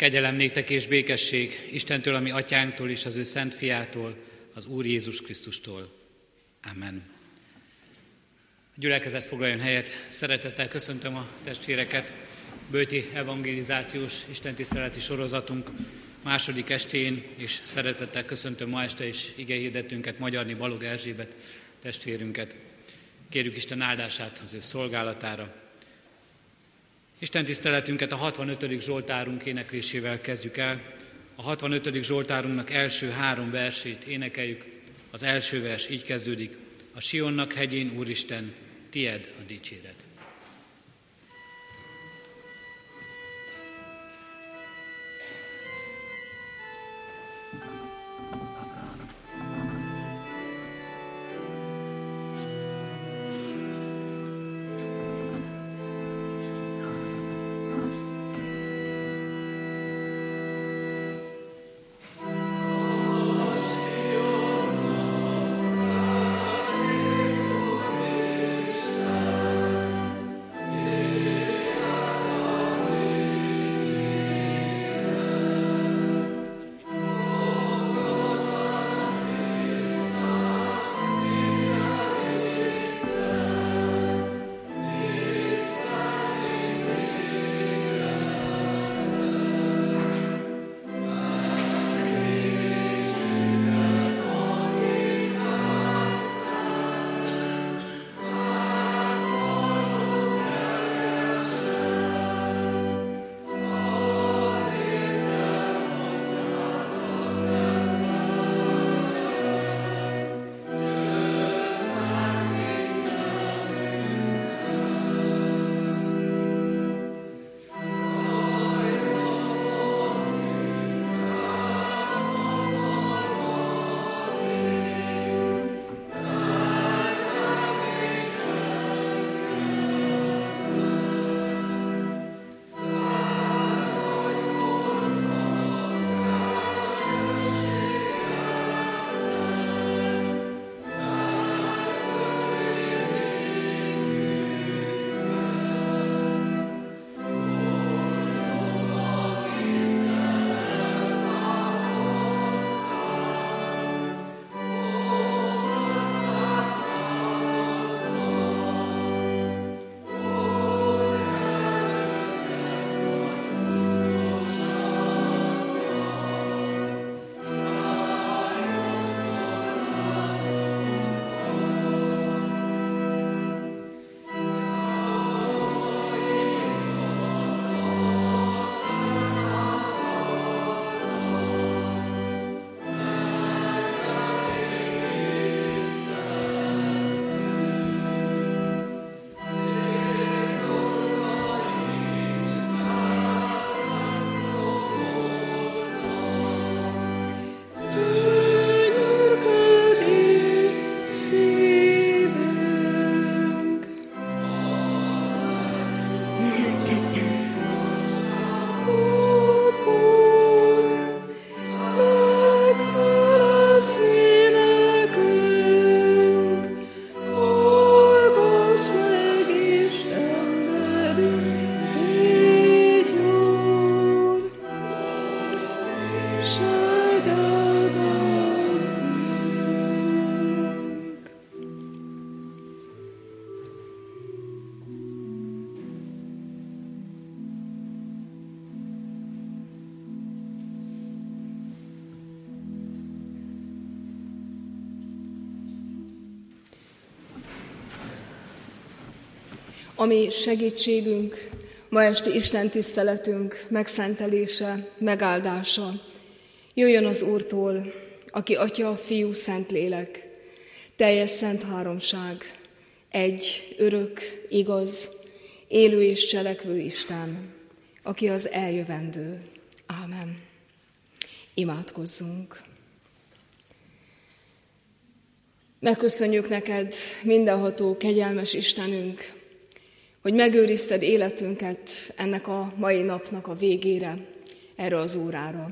Kegyelem néktek és békesség Istentől, ami atyánktól és az ő szent fiától, az Úr Jézus Krisztustól. Amen. A gyülekezet foglaljon helyet. Szeretettel köszöntöm a testvéreket. Bőti evangelizációs istentiszteleti sorozatunk második estén, és szeretettel köszöntöm ma este is igehirdetünket, Magyarni Balog Erzsébet testvérünket. Kérjük Isten áldását az ő szolgálatára. Isten tiszteletünket a 65. Zsoltárunk éneklésével kezdjük el. A 65. Zsoltárunknak első három versét énekeljük. Az első vers így kezdődik. A Sionnak hegyén, Úristen, tied a dicséret. Ami segítségünk, ma esti Isten tiszteletünk megszentelése, megáldása. Jöjjön az Úrtól, aki Atya, Fiú, Szentlélek, teljes szent háromság, egy, örök, igaz, élő és cselekvő Isten, aki az eljövendő. Ámen. Imádkozzunk. Megköszönjük neked, mindenható, kegyelmes Istenünk, hogy megőrizted életünket ennek a mai napnak a végére, erre az órára.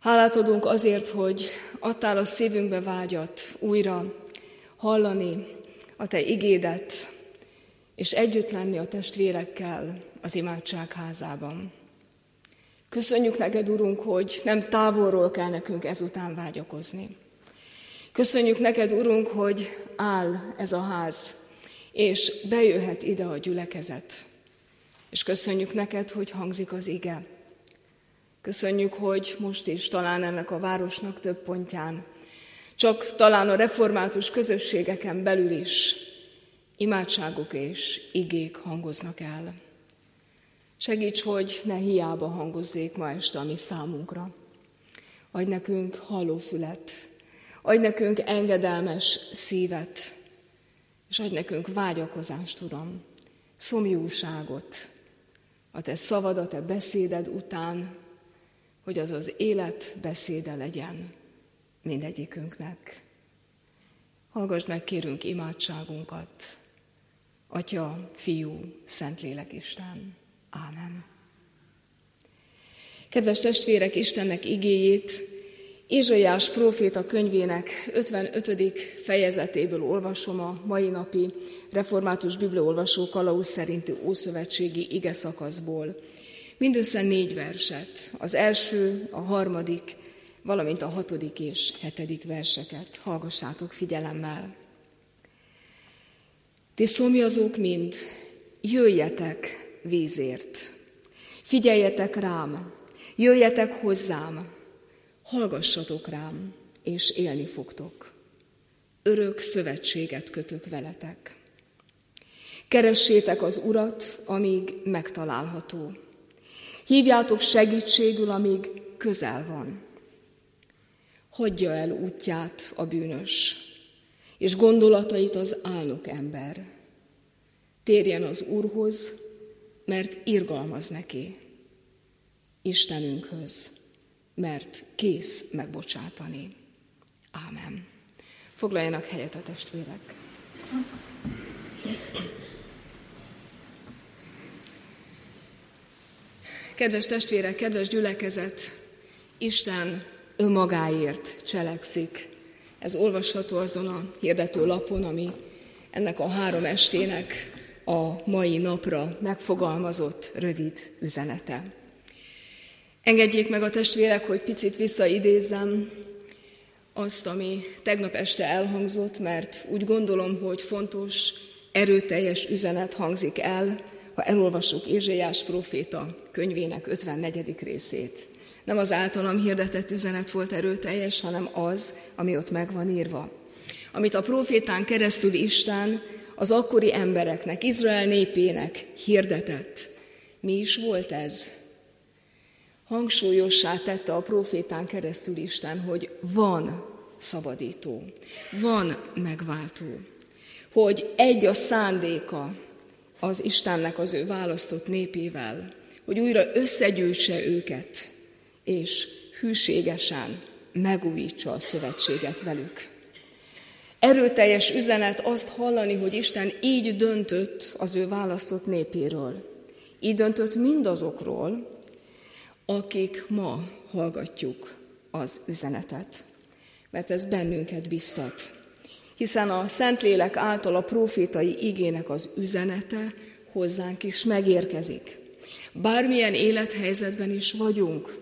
Hálát adunk azért, hogy adtál a szívünkbe vágyat újra hallani a Te igédet, és együtt lenni a testvérekkel az imádság házában. Köszönjük neked, Urunk, hogy nem távolról kell nekünk ezután vágyakozni. Köszönjük neked, Urunk, hogy áll ez a ház, és bejöhet ide a gyülekezet. És köszönjük neked, hogy hangzik az ige. Köszönjük, hogy most is talán ennek a városnak több pontján, csak talán a református közösségeken belül is imádságok és igék hangoznak el. Segíts, hogy ne hiába hangozzék ma este a mi számunkra. Adj nekünk hallófület, adj nekünk engedelmes szívet, és adj nekünk vágyakozást, Uram, szomjúságot, a Te szavad, a Te beszéded után, hogy az az élet beszéde legyen mindegyikünknek. Hallgass meg, kérünk, imádságunkat, Atya, Fiú, Szentlélek Isten. Ámen. Kedves testvérek, Istennek igéjét Ézsaiás próféta könyvének 55. fejezetéből olvasom a mai napi református bibliaolvasó kalauz szerinti ószövetségi ige szakaszból. Mindössze négy verset, az első, a harmadik, valamint a hatodik és hetedik verseket. Hallgassátok figyelemmel. Ti szomjazók mind, jöjjetek, vízért. Figyeljetek rám, jöjjetek hozzám, hallgassatok rám, és élni fogtok. Örök szövetséget kötök veletek. Keressétek az Urat, amíg megtalálható. Hívjátok segítségül, amíg közel van. Hagyja el útját a bűnös, és gondolatait az álnok ember. Térjen az Úrhoz, mert irgalmaz neki, Istenünkhöz, mert kész megbocsátani. Ámen. Foglaljanak helyet a testvérek. Kedves testvérek, kedves gyülekezet, Isten önmagáért cselekszik. Ez olvasható azon a hirdető lapon, ami ennek a három estének a mai napra megfogalmazott rövid üzenete. Engedjék meg a testvérek, hogy picit visszaidézzem azt, ami tegnap este elhangzott, mert úgy gondolom, hogy fontos, erőteljes üzenet hangzik el, ha elolvassuk Ézsaiás proféta könyvének 54. részét. Nem az általam hirdetett üzenet volt erőteljes, hanem az, ami ott meg van írva. Amit a profétán keresztül Isten az akkori embereknek, Izrael népének hirdetett. Mi is volt ez? Hangsúlyossá tette a profétán keresztül Isten, hogy van szabadító, van megváltó, hogy egy a szándéka az Istennek az ő választott népével, hogy újra összegyűjtse őket, és hűségesen megújítsa a szövetséget velük. Erőteljes üzenet azt hallani, hogy Isten így döntött az ő választott népéről. Így döntött mindazokról, akik ma hallgatjuk az üzenetet. Mert ez bennünket biztat. Hiszen a Szentlélek által a profétai igének az üzenete hozzánk is megérkezik. Bármilyen élethelyzetben is vagyunk.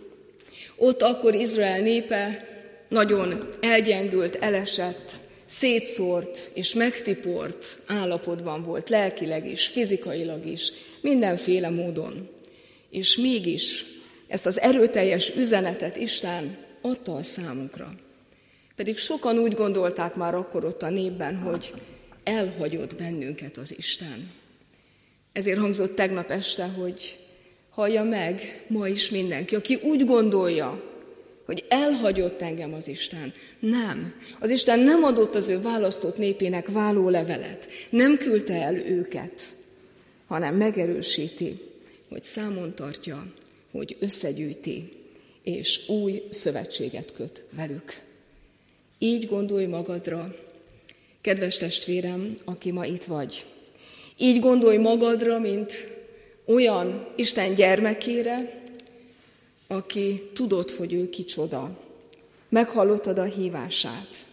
Ott akkor Izrael népe nagyon elgyengült, elesett, szétszórt és megtiport állapotban volt, lelkileg is, fizikailag is, mindenféle módon. És mégis ezt az erőteljes üzenetet Isten adta a számunkra. Pedig sokan úgy gondolták már akkor ott a népben, hogy elhagyott bennünket az Isten. Ezért hangzott tegnap este, hogy hallja meg ma is mindenki, aki úgy gondolja, hogy elhagyott engem az Isten. Nem. Az Isten nem adott az ő választott népének váló levelet. Nem küldte el őket, hanem megerősíti, hogy számon tartja, hogy összegyűjti, és új szövetséget köt velük. Így gondolj magadra, kedves testvérem, aki ma itt vagy. Így gondolj magadra, mint olyan Isten gyermekére, aki tudod, hogy ő kicsoda. Meghallottad a hívását.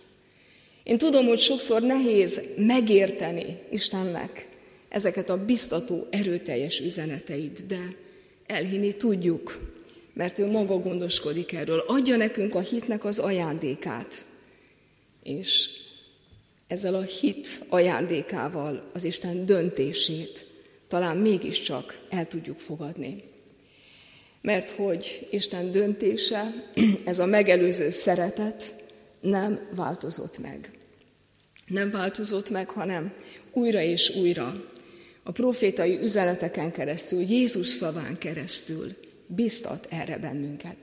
Én tudom, hogy sokszor nehéz megérteni Istennek ezeket a biztató, erőteljes üzeneteit, de elhinni tudjuk, mert ő maga gondoskodik erről. Adja nekünk a hitnek az ajándékát. És ezzel a hit ajándékával az Isten döntését talán mégiscsak el tudjuk fogadni. Mert hogy Isten döntése, ez a megelőző szeretet nem változott meg. Nem változott meg, hanem újra és újra a profétai üzeneteken keresztül, Jézus szaván keresztül biztat erre bennünket.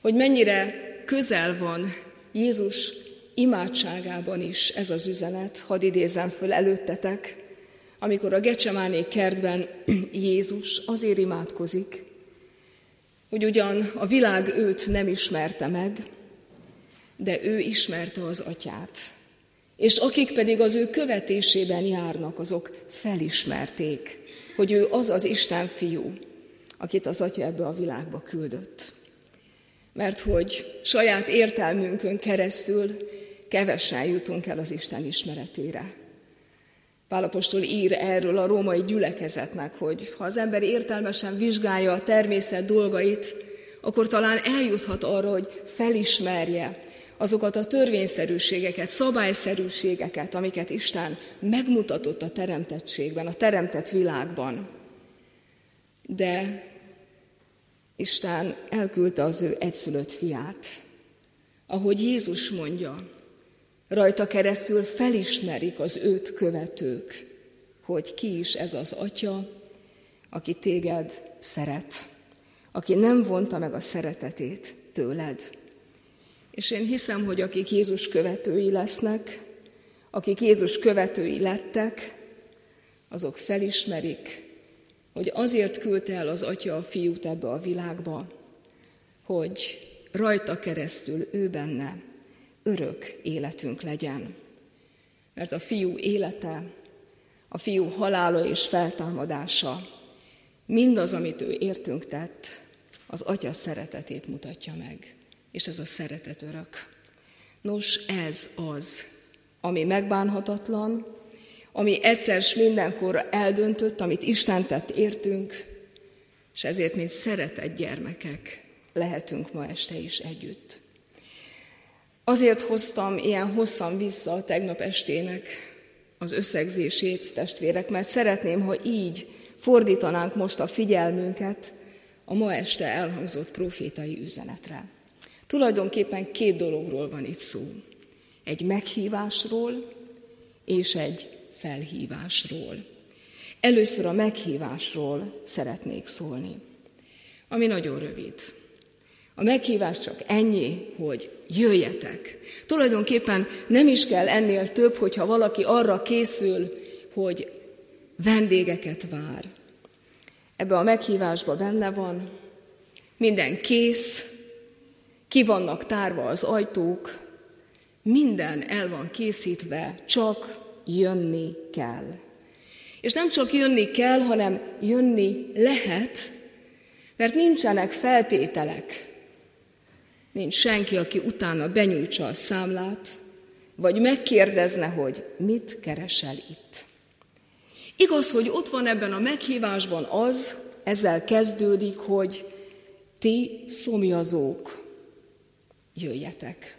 Hogy mennyire közel van Jézus imádságában is ez az üzenet, hadd idézem föl előttetek, amikor a Gecsemáné kertben Jézus azért imádkozik, hogy ugyan a világ őt nem ismerte meg, de ő ismerte az atyát. És akik pedig az ő követésében járnak, azok felismerték, hogy ő az az Isten fiú, akit az atya ebbe a világba küldött. Mert hogy saját értelmünkön keresztül kevesen jutunk el az Isten ismeretére. Pálapostól ír erről a római gyülekezetnek, hogy ha az ember értelmesen vizsgálja a természet dolgait, akkor talán eljuthat arra, hogy felismerje azokat a törvényszerűségeket, szabályszerűségeket, amiket Isten megmutatott a teremtettségben, a teremtett világban. De Isten elküldte az ő egyszülött fiát. Ahogy Jézus mondja, Rajta keresztül felismerik az őt követők, hogy ki is ez az atya, aki téged szeret, aki nem vonta meg a szeretetét tőled. És én hiszem, hogy akik Jézus követői lesznek, akik Jézus követői lettek, azok felismerik, hogy azért küldte el az Atya a fiút ebbe a világba, hogy rajta keresztül ő benne örök életünk legyen. Mert a fiú élete, a fiú halála és feltámadása, mindaz, amit ő értünk tett, az atya szeretetét mutatja meg. És ez a szeretet örök. Nos, ez az, ami megbánhatatlan, ami egyszer s mindenkor eldöntött, amit Isten tett értünk, és ezért, mint szeretett gyermekek, lehetünk ma este is együtt. Azért hoztam ilyen hosszan vissza a tegnap estének az összegzését, testvérek, mert szeretném, ha így fordítanánk most a figyelmünket a ma este elhangzott profétai üzenetre. Tulajdonképpen két dologról van itt szó. Egy meghívásról és egy felhívásról. Először a meghívásról szeretnék szólni, ami nagyon rövid. A meghívás csak ennyi, hogy jöjjetek. Tulajdonképpen nem is kell ennél több, hogyha valaki arra készül, hogy vendégeket vár. Ebbe a meghívásba benne van, minden kész, ki vannak tárva az ajtók, minden el van készítve, csak jönni kell. És nem csak jönni kell, hanem jönni lehet, mert nincsenek feltételek Nincs senki, aki utána benyújtsa a számlát, vagy megkérdezne, hogy mit keresel itt. Igaz, hogy ott van ebben a meghívásban az, ezzel kezdődik, hogy ti szomjazók, jöjjetek.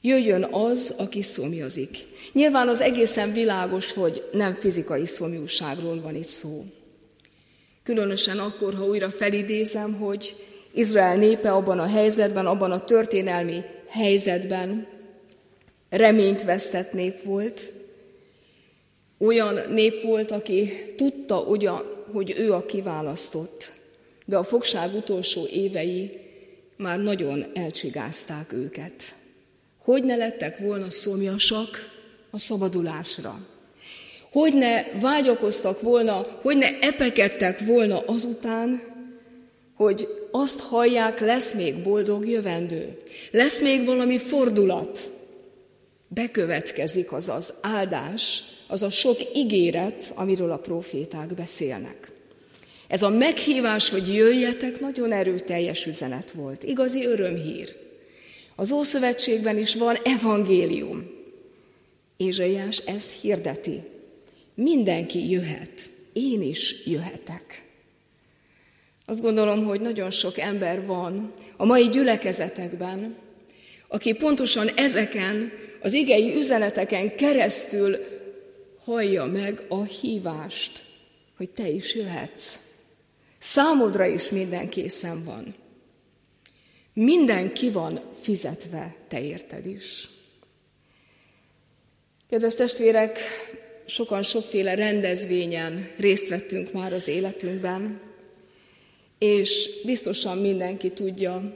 Jöjjön az, aki szomjazik. Nyilván az egészen világos, hogy nem fizikai szomjúságról van itt szó. Különösen akkor, ha újra felidézem, hogy Izrael népe abban a helyzetben, abban a történelmi helyzetben reményt vesztett nép volt. Olyan nép volt, aki tudta ugyan, hogy ő a kiválasztott, de a fogság utolsó évei már nagyon elcsigázták őket. Hogy ne lettek volna szomjasak a szabadulásra? Hogy ne vágyakoztak volna, hogy ne epekedtek volna azután, hogy azt hallják, lesz még boldog jövendő, lesz még valami fordulat, bekövetkezik az az áldás, az a sok ígéret, amiről a proféták beszélnek. Ez a meghívás, hogy jöjjetek, nagyon erőteljes üzenet volt, igazi örömhír. Az Ószövetségben is van evangélium. Ézsaiás ezt hirdeti. Mindenki jöhet, én is jöhetek. Azt gondolom, hogy nagyon sok ember van a mai gyülekezetekben, aki pontosan ezeken az igei üzeneteken keresztül hallja meg a hívást, hogy te is jöhetsz. Számodra is minden készen van. Minden ki van fizetve, te érted is. Kedves testvérek, sokan sokféle rendezvényen részt vettünk már az életünkben, és biztosan mindenki tudja,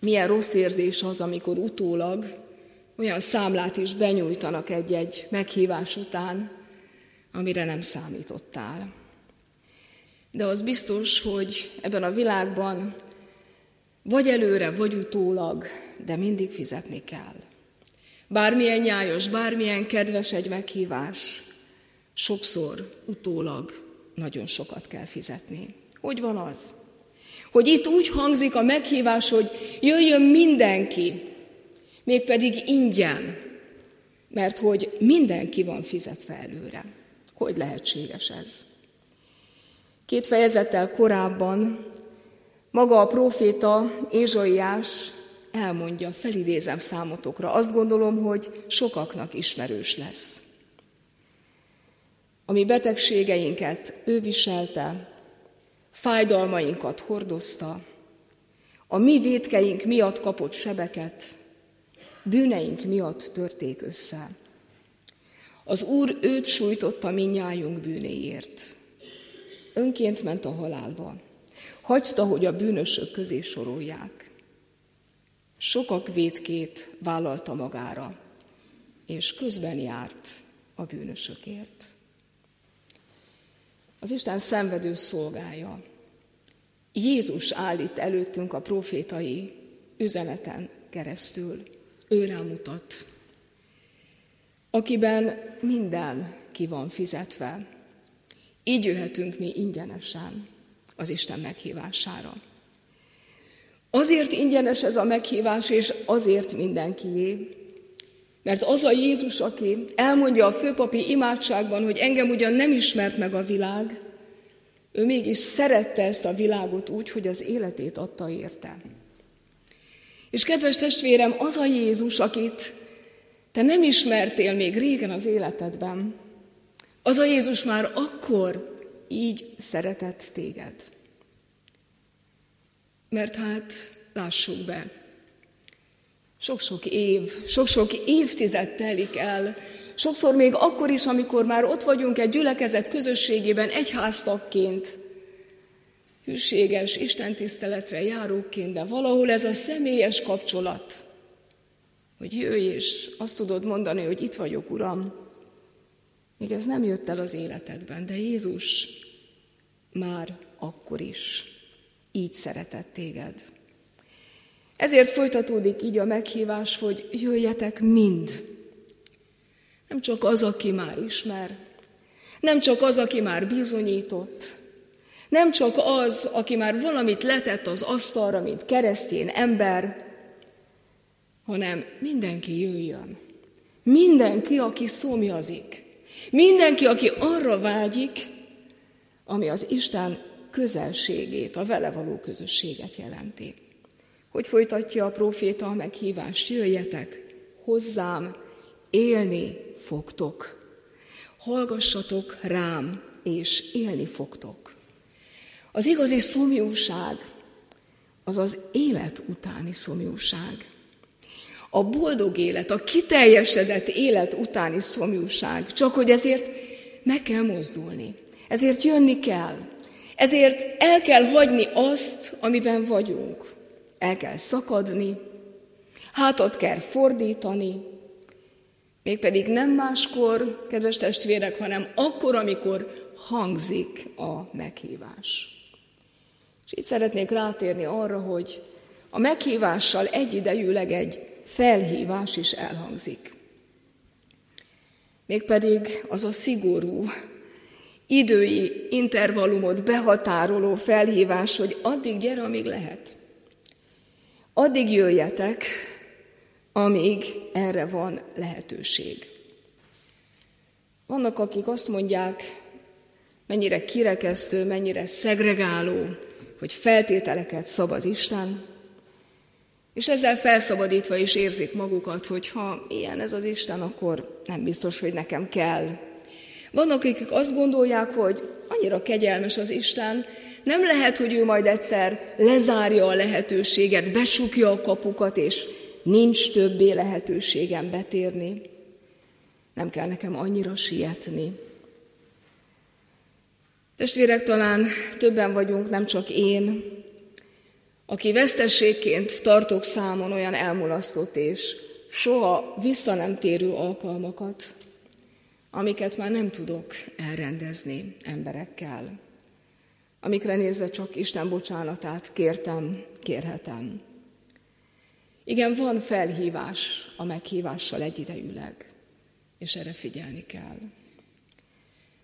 milyen rossz érzés az, amikor utólag olyan számlát is benyújtanak egy-egy meghívás után, amire nem számítottál. De az biztos, hogy ebben a világban vagy előre, vagy utólag, de mindig fizetni kell. Bármilyen nyájos, bármilyen kedves egy meghívás, sokszor utólag nagyon sokat kell fizetni. Hogy van az? Hogy itt úgy hangzik a meghívás, hogy jöjjön mindenki, mégpedig ingyen, mert hogy mindenki van fizetve előre. Hogy lehetséges ez? Két fejezettel korábban maga a proféta Ézsaiás elmondja, felidézem számotokra. Azt gondolom, hogy sokaknak ismerős lesz. A mi betegségeinket ő viselte, fájdalmainkat hordozta, a mi védkeink miatt kapott sebeket, bűneink miatt törték össze. Az Úr őt sújtotta minnyájunk bűnéért. Önként ment a halálba. Hagyta, hogy a bűnösök közé sorolják. Sokak védkét vállalta magára, és közben járt a bűnösökért. Az Isten szenvedő szolgája. Jézus állít előttünk a profétai üzeneten keresztül. Ő rámutat, akiben minden ki van fizetve. Így jöhetünk mi ingyenesen az Isten meghívására. Azért ingyenes ez a meghívás, és azért mindenkié, mert az a Jézus, aki elmondja a főpapi imádságban, hogy engem ugyan nem ismert meg a világ, ő mégis szerette ezt a világot úgy, hogy az életét adta érte. És kedves testvérem, az a Jézus, akit te nem ismertél még régen az életedben, az a Jézus már akkor így szeretett téged. Mert hát, lássuk be, sok-sok év, sok-sok évtized telik el, sokszor még akkor is, amikor már ott vagyunk egy gyülekezet közösségében, egyháztakként, hűséges istentiszteletre járóként, de valahol ez a személyes kapcsolat, hogy jöjj és azt tudod mondani, hogy itt vagyok, Uram, még ez nem jött el az életedben, de Jézus már akkor is így szeretett téged. Ezért folytatódik így a meghívás, hogy jöjjetek mind. Nem csak az, aki már ismer, nem csak az, aki már bizonyított, nem csak az, aki már valamit letett az asztalra, mint keresztény ember, hanem mindenki jöjjön. Mindenki, aki szomjazik. Mindenki, aki arra vágyik, ami az Isten közelségét, a vele való közösséget jelenti. Hogy folytatja a proféta a meghívást, jöjjetek hozzám, élni fogtok. Hallgassatok rám, és élni fogtok. Az igazi szomjúság az az élet utáni szomjúság. A boldog élet, a kiteljesedett élet utáni szomjúság. Csak hogy ezért meg kell mozdulni. Ezért jönni kell. Ezért el kell hagyni azt, amiben vagyunk. El kell szakadni, hátat kell fordítani, mégpedig nem máskor, kedves testvérek, hanem akkor, amikor hangzik a meghívás. És itt szeretnék rátérni arra, hogy a meghívással egyidejűleg egy felhívás is elhangzik. Mégpedig az a szigorú, idői intervallumot behatároló felhívás, hogy addig gyere, amíg lehet. Addig jöjjetek, amíg erre van lehetőség. Vannak, akik azt mondják, mennyire kirekesztő, mennyire szegregáló, hogy feltételeket szab az Isten, és ezzel felszabadítva is érzik magukat, hogy ha ilyen ez az Isten, akkor nem biztos, hogy nekem kell. Vannak, akik azt gondolják, hogy annyira kegyelmes az Isten, nem lehet, hogy ő majd egyszer lezárja a lehetőséget, besukja a kapukat, és nincs többé lehetőségem betérni. Nem kell nekem annyira sietni. Testvérek, talán többen vagyunk, nem csak én, aki vesztességként tartok számon olyan elmulasztott és soha vissza nem térő alkalmakat, amiket már nem tudok elrendezni emberekkel, amikre nézve csak Isten bocsánatát kértem, kérhetem. Igen, van felhívás a meghívással egyidejűleg, és erre figyelni kell.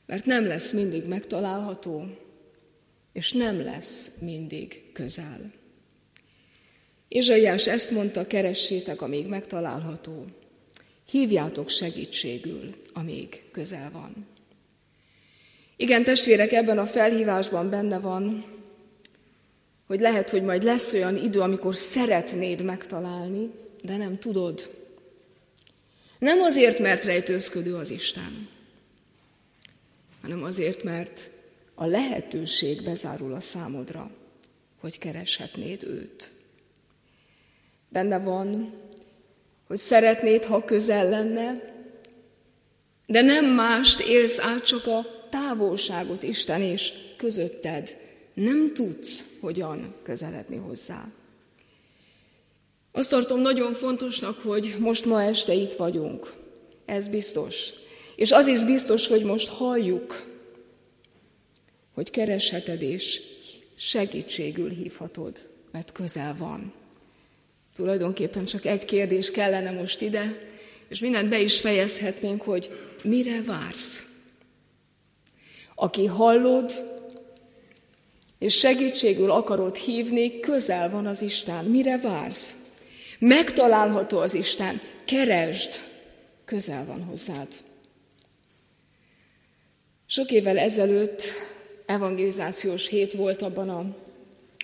Mert nem lesz mindig megtalálható, és nem lesz mindig közel. Izsaiás ezt mondta, keressétek, amíg megtalálható. Hívjátok segítségül, amíg közel van. Igen, testvérek, ebben a felhívásban benne van, hogy lehet, hogy majd lesz olyan idő, amikor szeretnéd megtalálni, de nem tudod. Nem azért, mert rejtőzködő az Isten, hanem azért, mert a lehetőség bezárul a számodra, hogy kereshetnéd őt. Benne van, hogy szeretnéd, ha közel lenne, de nem mást élsz át, csak a távolságot Isten és közötted. Nem tudsz hogyan közeledni hozzá. Azt tartom nagyon fontosnak, hogy most ma este itt vagyunk. Ez biztos. És az is biztos, hogy most halljuk, hogy keresheted és segítségül hívhatod, mert közel van. Tulajdonképpen csak egy kérdés kellene most ide, és mindent be is fejezhetnénk, hogy mire vársz? Aki hallod, és segítségül akarod hívni, közel van az Isten. Mire vársz? Megtalálható az Isten. Keresd, közel van hozzád. Sok évvel ezelőtt evangelizációs hét volt abban a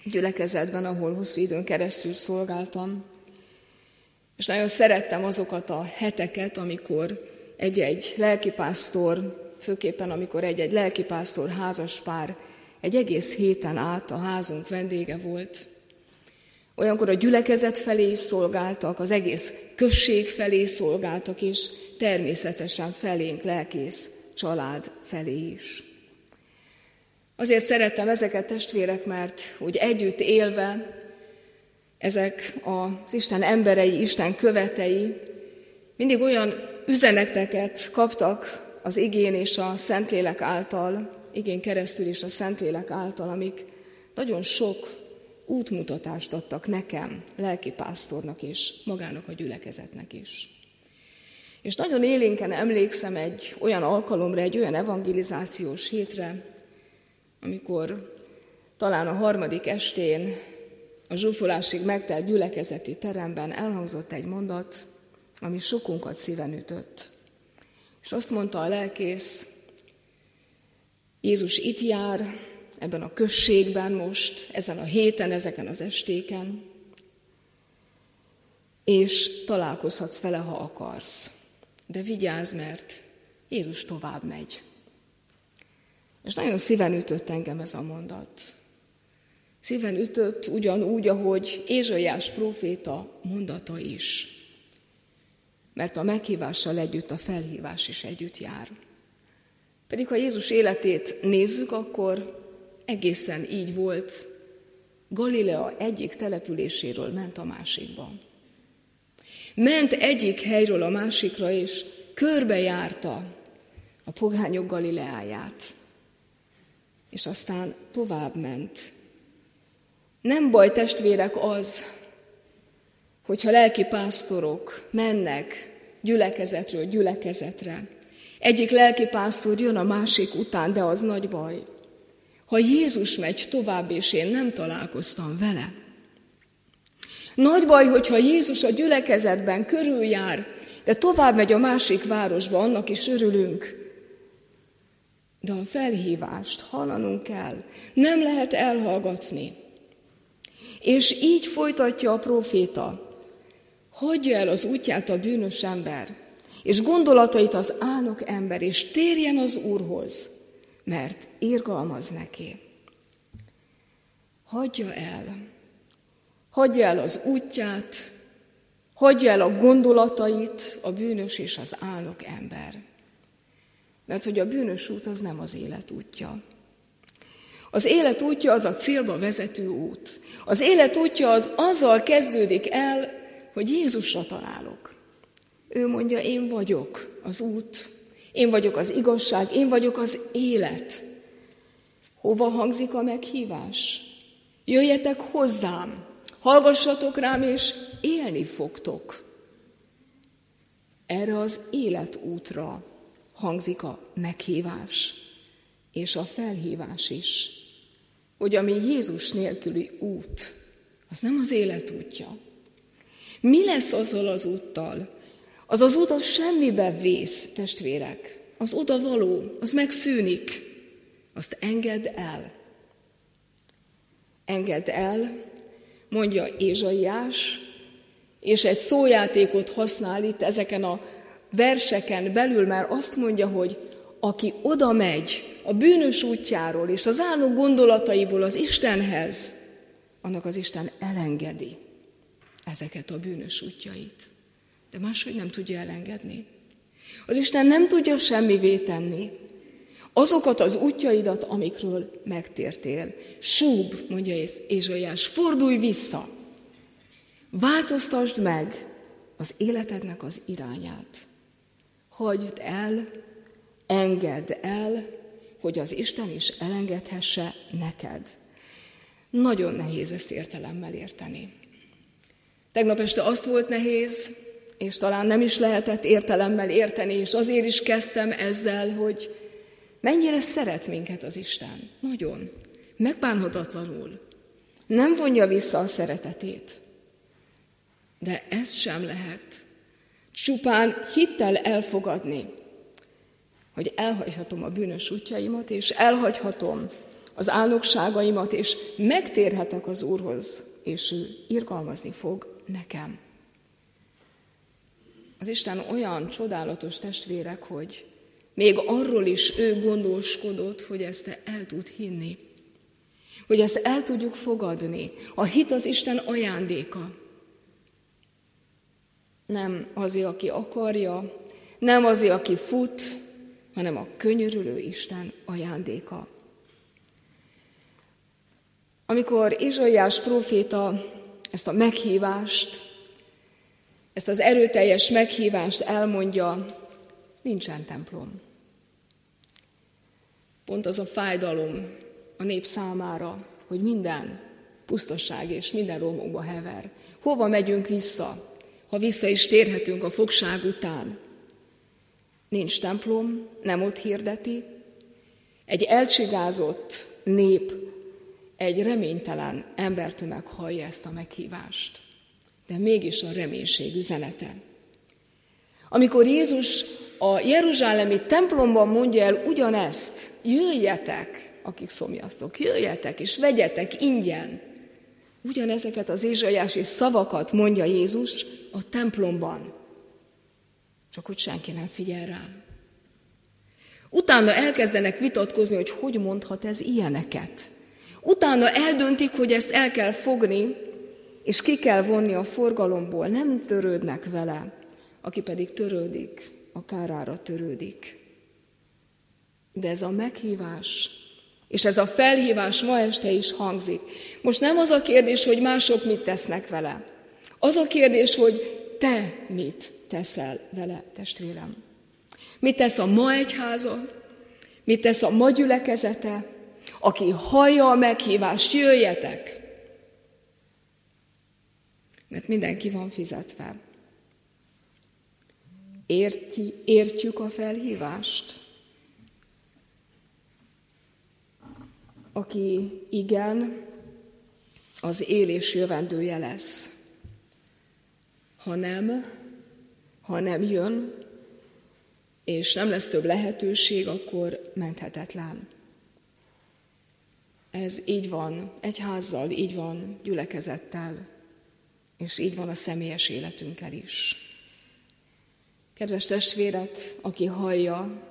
gyülekezetben, ahol hosszú időn keresztül szolgáltam. És nagyon szerettem azokat a heteket, amikor egy-egy lelkipásztor, főképpen amikor egy-egy lelkipásztor házaspár egy egész héten át a házunk vendége volt. Olyankor a gyülekezet felé is szolgáltak, az egész község felé szolgáltak, és természetesen felénk lelkész család felé is. Azért szerettem ezeket testvérek, mert úgy együtt élve, ezek az Isten emberei, Isten követei mindig olyan üzeneteket kaptak az igén és a Szentlélek által, igén keresztül és a Szentlélek által, amik nagyon sok útmutatást adtak nekem, lelkipásztornak és magának a gyülekezetnek is. És nagyon élénken emlékszem egy olyan alkalomra, egy olyan evangelizációs hétre, amikor talán a harmadik estén a zsúfolásig megtelt gyülekezeti teremben elhangzott egy mondat, ami sokunkat szíven ütött. És azt mondta a lelkész, Jézus itt jár, ebben a községben most, ezen a héten, ezeken az estéken, és találkozhatsz vele, ha akarsz. De vigyázz, mert Jézus tovább megy. És nagyon szíven ütött engem ez a mondat. Szíven ütött ugyanúgy, ahogy Ézsaiás próféta mondata is. Mert a meghívással együtt a felhívás is együtt jár. Pedig ha Jézus életét nézzük, akkor egészen így volt. Galilea egyik településéről ment a másikba. Ment egyik helyről a másikra, és körbejárta a pogányok Galileáját és aztán tovább ment. Nem baj, testvérek, az, hogyha lelki pásztorok mennek gyülekezetről gyülekezetre. Egyik lelki pásztor jön a másik után, de az nagy baj. Ha Jézus megy tovább, és én nem találkoztam vele. Nagy baj, hogyha Jézus a gyülekezetben körüljár, de tovább megy a másik városba, annak is örülünk. De a felhívást hallanunk kell. Nem lehet elhallgatni. És így folytatja a proféta. Hagyja el az útját a bűnös ember, és gondolatait az álnok ember, és térjen az Úrhoz, mert irgalmaz neki. Hagyja el. Hagyja el az útját, hagyja el a gondolatait a bűnös és az álnok ember. Mert hogy a bűnös út az nem az élet útja. Az élet útja az a célba vezető út. Az élet útja az azzal kezdődik el, hogy Jézusra találok. Ő mondja, én vagyok az út, én vagyok az igazság, én vagyok az élet. Hova hangzik a meghívás? Jöjjetek hozzám, hallgassatok rám, és élni fogtok. Erre az életútra hangzik a meghívás, és a felhívás is, hogy ami Jézus nélküli út, az nem az élet útja. Mi lesz azzal az úttal? Az az út az semmibe vész, testvérek. Az oda való, az megszűnik. Azt engedd el. Engedd el, mondja Ézsaiás, és egy szójátékot használ itt ezeken a verseken belül már azt mondja, hogy aki oda megy a bűnös útjáról és az álnok gondolataiból az Istenhez, annak az Isten elengedi ezeket a bűnös útjait. De máshogy nem tudja elengedni. Az Isten nem tudja semmivé tenni azokat az útjaidat, amikről megtértél. Súb, mondja Ézsaiás, fordulj vissza, változtasd meg az életednek az irányát. Hagyd el, engedd el, hogy az Isten is elengedhesse neked. Nagyon nehéz ezt értelemmel érteni. Tegnap este azt volt nehéz, és talán nem is lehetett értelemmel érteni, és azért is kezdtem ezzel, hogy mennyire szeret minket az Isten. Nagyon. Megbánhatatlanul. Nem vonja vissza a szeretetét. De ez sem lehet Csupán hittel elfogadni, hogy elhagyhatom a bűnös útjaimat, és elhagyhatom az álnokságaimat, és megtérhetek az Úrhoz, és ő irgalmazni fog nekem. Az Isten olyan csodálatos testvérek, hogy még arról is ő gondoskodott, hogy ezt el tud hinni. Hogy ezt el tudjuk fogadni. A hit az Isten ajándéka. Nem azért, aki akarja, nem azért, aki fut, hanem a könyörülő Isten ajándéka. Amikor Izsaiás próféta ezt a meghívást, ezt az erőteljes meghívást elmondja, nincsen templom. Pont az a fájdalom a nép számára, hogy minden pusztaság és minden romokba hever. Hova megyünk vissza? Ha vissza is térhetünk a fogság után. Nincs templom, nem ott hirdeti. Egy elcsigázott nép, egy reménytelen embertömeg hallja ezt a meghívást. De mégis a reménység üzenete. Amikor Jézus a Jeruzsálemi templomban mondja el ugyanezt, jöjjetek, akik szomjaztok, jöjjetek és vegyetek ingyen. Ugyanezeket az ézsaiási szavakat mondja Jézus a templomban, csak hogy senki nem figyel rá. Utána elkezdenek vitatkozni, hogy hogy mondhat ez ilyeneket. Utána eldöntik, hogy ezt el kell fogni, és ki kell vonni a forgalomból. Nem törődnek vele, aki pedig törődik, a kárára törődik. De ez a meghívás, és ez a felhívás ma este is hangzik. Most nem az a kérdés, hogy mások mit tesznek vele. Az a kérdés, hogy te mit teszel vele, testvérem. Mit tesz a ma egyháza, mit tesz a ma gyülekezete, aki hallja a meghívást, jöjjetek. Mert mindenki van fizetve. Érti, értjük a felhívást? Aki igen, az élés jövendője lesz. Ha nem, ha nem jön, és nem lesz több lehetőség, akkor menthetetlen. Ez így van egyházzal, így van gyülekezettel, és így van a személyes életünkkel is. Kedves testvérek, aki hallja,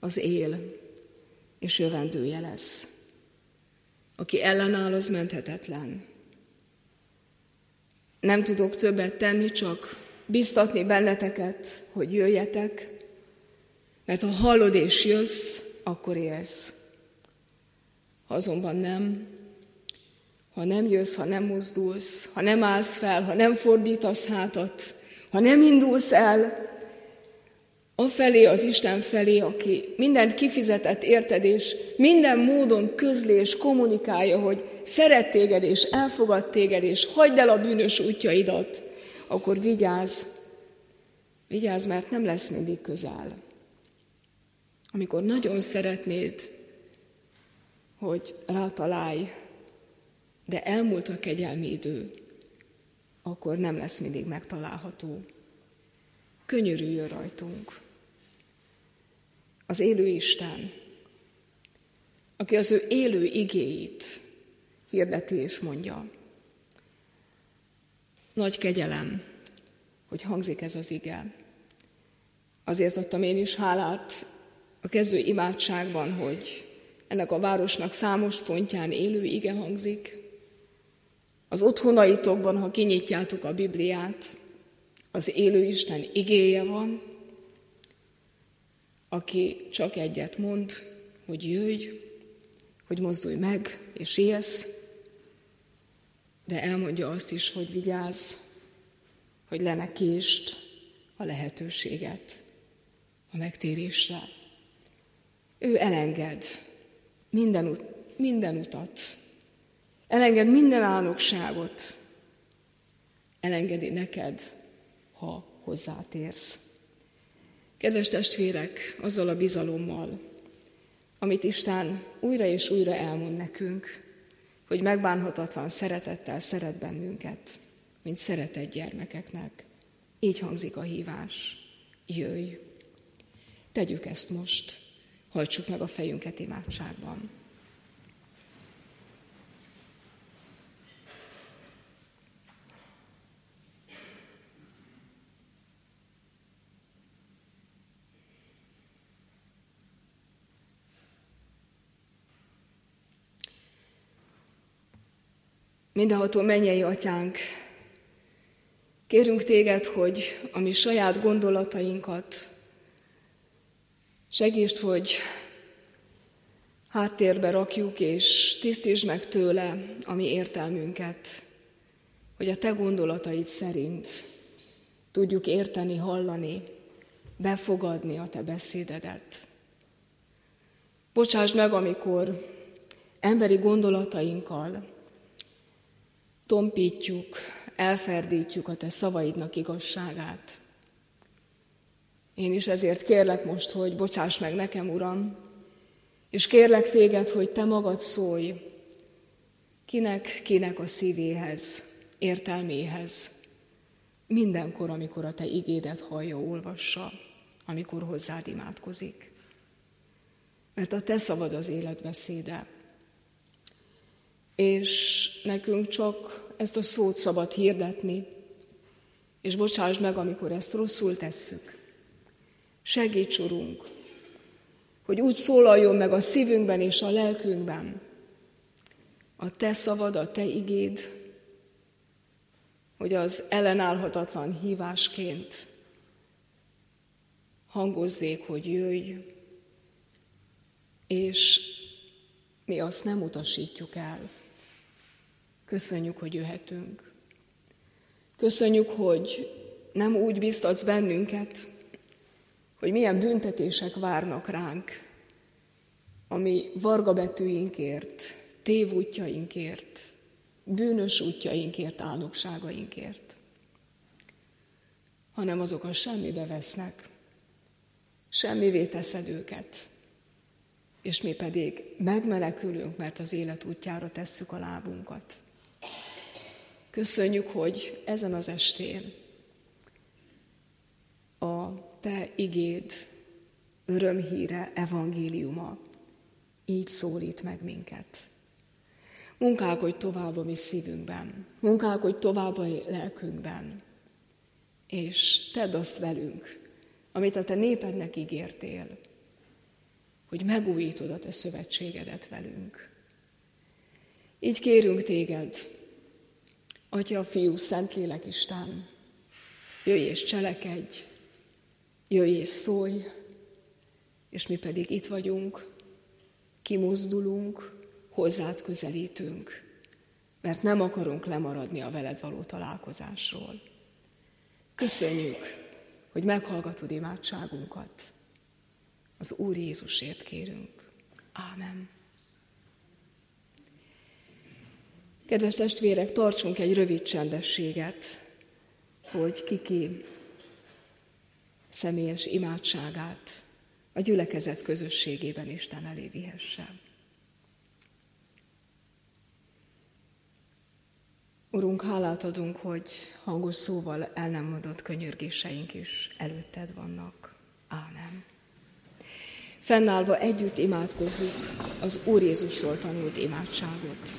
az él, és jövendője lesz. Aki ellenáll, az menthetetlen. Nem tudok többet tenni, csak biztatni benneteket, hogy jöjjetek, mert ha hallod és jössz, akkor élsz. Ha azonban nem, ha nem jössz, ha nem mozdulsz, ha nem állsz fel, ha nem fordítasz hátat, ha nem indulsz el, afelé az Isten felé, aki mindent kifizetett érted, és minden módon közli és kommunikálja, hogy szeret téged, és elfogad téged, és hagyd el a bűnös útjaidat, akkor vigyázz, vigyázz, mert nem lesz mindig közel. Amikor nagyon szeretnéd, hogy rátalálj, de elmúlt a kegyelmi idő, akkor nem lesz mindig megtalálható. Könyörüljön rajtunk. Az élő Isten, aki az ő élő igéit hirdeti és mondja. Nagy kegyelem, hogy hangzik ez az ige. Azért adtam én is hálát a kezdő imádságban, hogy ennek a városnak számos pontján élő ige hangzik. Az otthonaitokban, ha kinyitjátok a Bibliát, az élő Isten igéje van, aki csak egyet mond, hogy jöjj, hogy mozdulj meg, és élsz, de elmondja azt is, hogy vigyázz, hogy le ne kést a lehetőséget a megtérésre. Ő elenged minden, ut- minden utat, elenged minden álnokságot, elengedi neked, ha hozzátérsz. Kedves testvérek, azzal a bizalommal, amit Isten újra és újra elmond nekünk, hogy megbánhatatlan szeretettel szeret bennünket, mint szeretett gyermekeknek. Így hangzik a hívás. Jöjj! Tegyük ezt most. Hajtsuk meg a fejünket imádságban. Mindenható mennyei atyánk, kérünk téged, hogy a mi saját gondolatainkat segítsd, hogy háttérbe rakjuk, és tisztítsd meg tőle a mi értelmünket, hogy a te gondolataid szerint tudjuk érteni, hallani, befogadni a te beszédedet. Bocsáss meg, amikor emberi gondolatainkkal tompítjuk, elferdítjük a te szavaidnak igazságát. Én is ezért kérlek most, hogy bocsáss meg nekem, Uram, és kérlek téged, hogy te magad szólj, kinek, kinek a szívéhez, értelméhez, mindenkor, amikor a te igédet hallja, olvassa, amikor hozzád imádkozik. Mert a te szavad az életbeszéde, és nekünk csak ezt a szót szabad hirdetni, és bocsáss meg, amikor ezt rosszul tesszük. Segíts, Urunk, hogy úgy szólaljon meg a szívünkben és a lelkünkben a Te szavad, a Te igéd, hogy az ellenállhatatlan hívásként hangozzék, hogy jöjj, és mi azt nem utasítjuk el. Köszönjük, hogy jöhetünk. Köszönjük, hogy nem úgy biztatsz bennünket, hogy milyen büntetések várnak ránk, ami varga betűinkért, tévútjainkért, bűnös útjainkért, álnokságainkért, hanem azok a semmibe vesznek, semmivé teszed őket, és mi pedig megmenekülünk, mert az élet útjára tesszük a lábunkat. Köszönjük, hogy ezen az estén a Te igéd örömhíre, evangéliuma így szólít meg minket. Munkálkodj tovább a mi szívünkben, munkálkodj tovább a lelkünkben, és tedd azt velünk, amit a te népednek ígértél, hogy megújítod a te szövetségedet velünk. Így kérünk téged, Atya, Fiú, Szentlélek Isten, jöjj és cselekedj, jöjj és szólj, és mi pedig itt vagyunk, kimozdulunk, hozzád közelítünk, mert nem akarunk lemaradni a veled való találkozásról. Köszönjük, hogy meghallgatod imádságunkat. Az Úr Jézusért kérünk. Ámen. Kedves testvérek, tartsunk egy rövid csendességet, hogy kiki személyes imádságát a gyülekezet közösségében Isten elé vihesse. Urunk, hálát adunk, hogy hangos szóval el nem mondott könyörgéseink is előtted vannak. Ámen. Fennállva együtt imádkozzuk az Úr Jézusról tanult imádságot.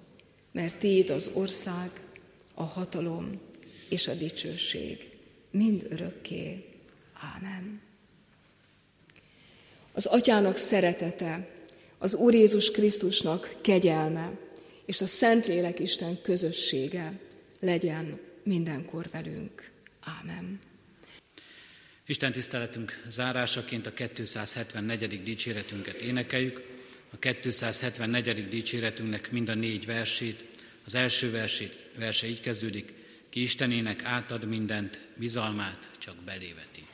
mert Tiéd az ország, a hatalom és a dicsőség mind örökké. Ámen. Az Atyának szeretete, az Úr Jézus Krisztusnak kegyelme és a Szentlélek Isten közössége legyen mindenkor velünk. Ámen. Isten tiszteletünk zárásaként a 274. dicséretünket énekeljük. A 274. dicséretünknek mind a négy versét, az első versét, verse így kezdődik, ki Istenének átad mindent, bizalmát csak beléveti.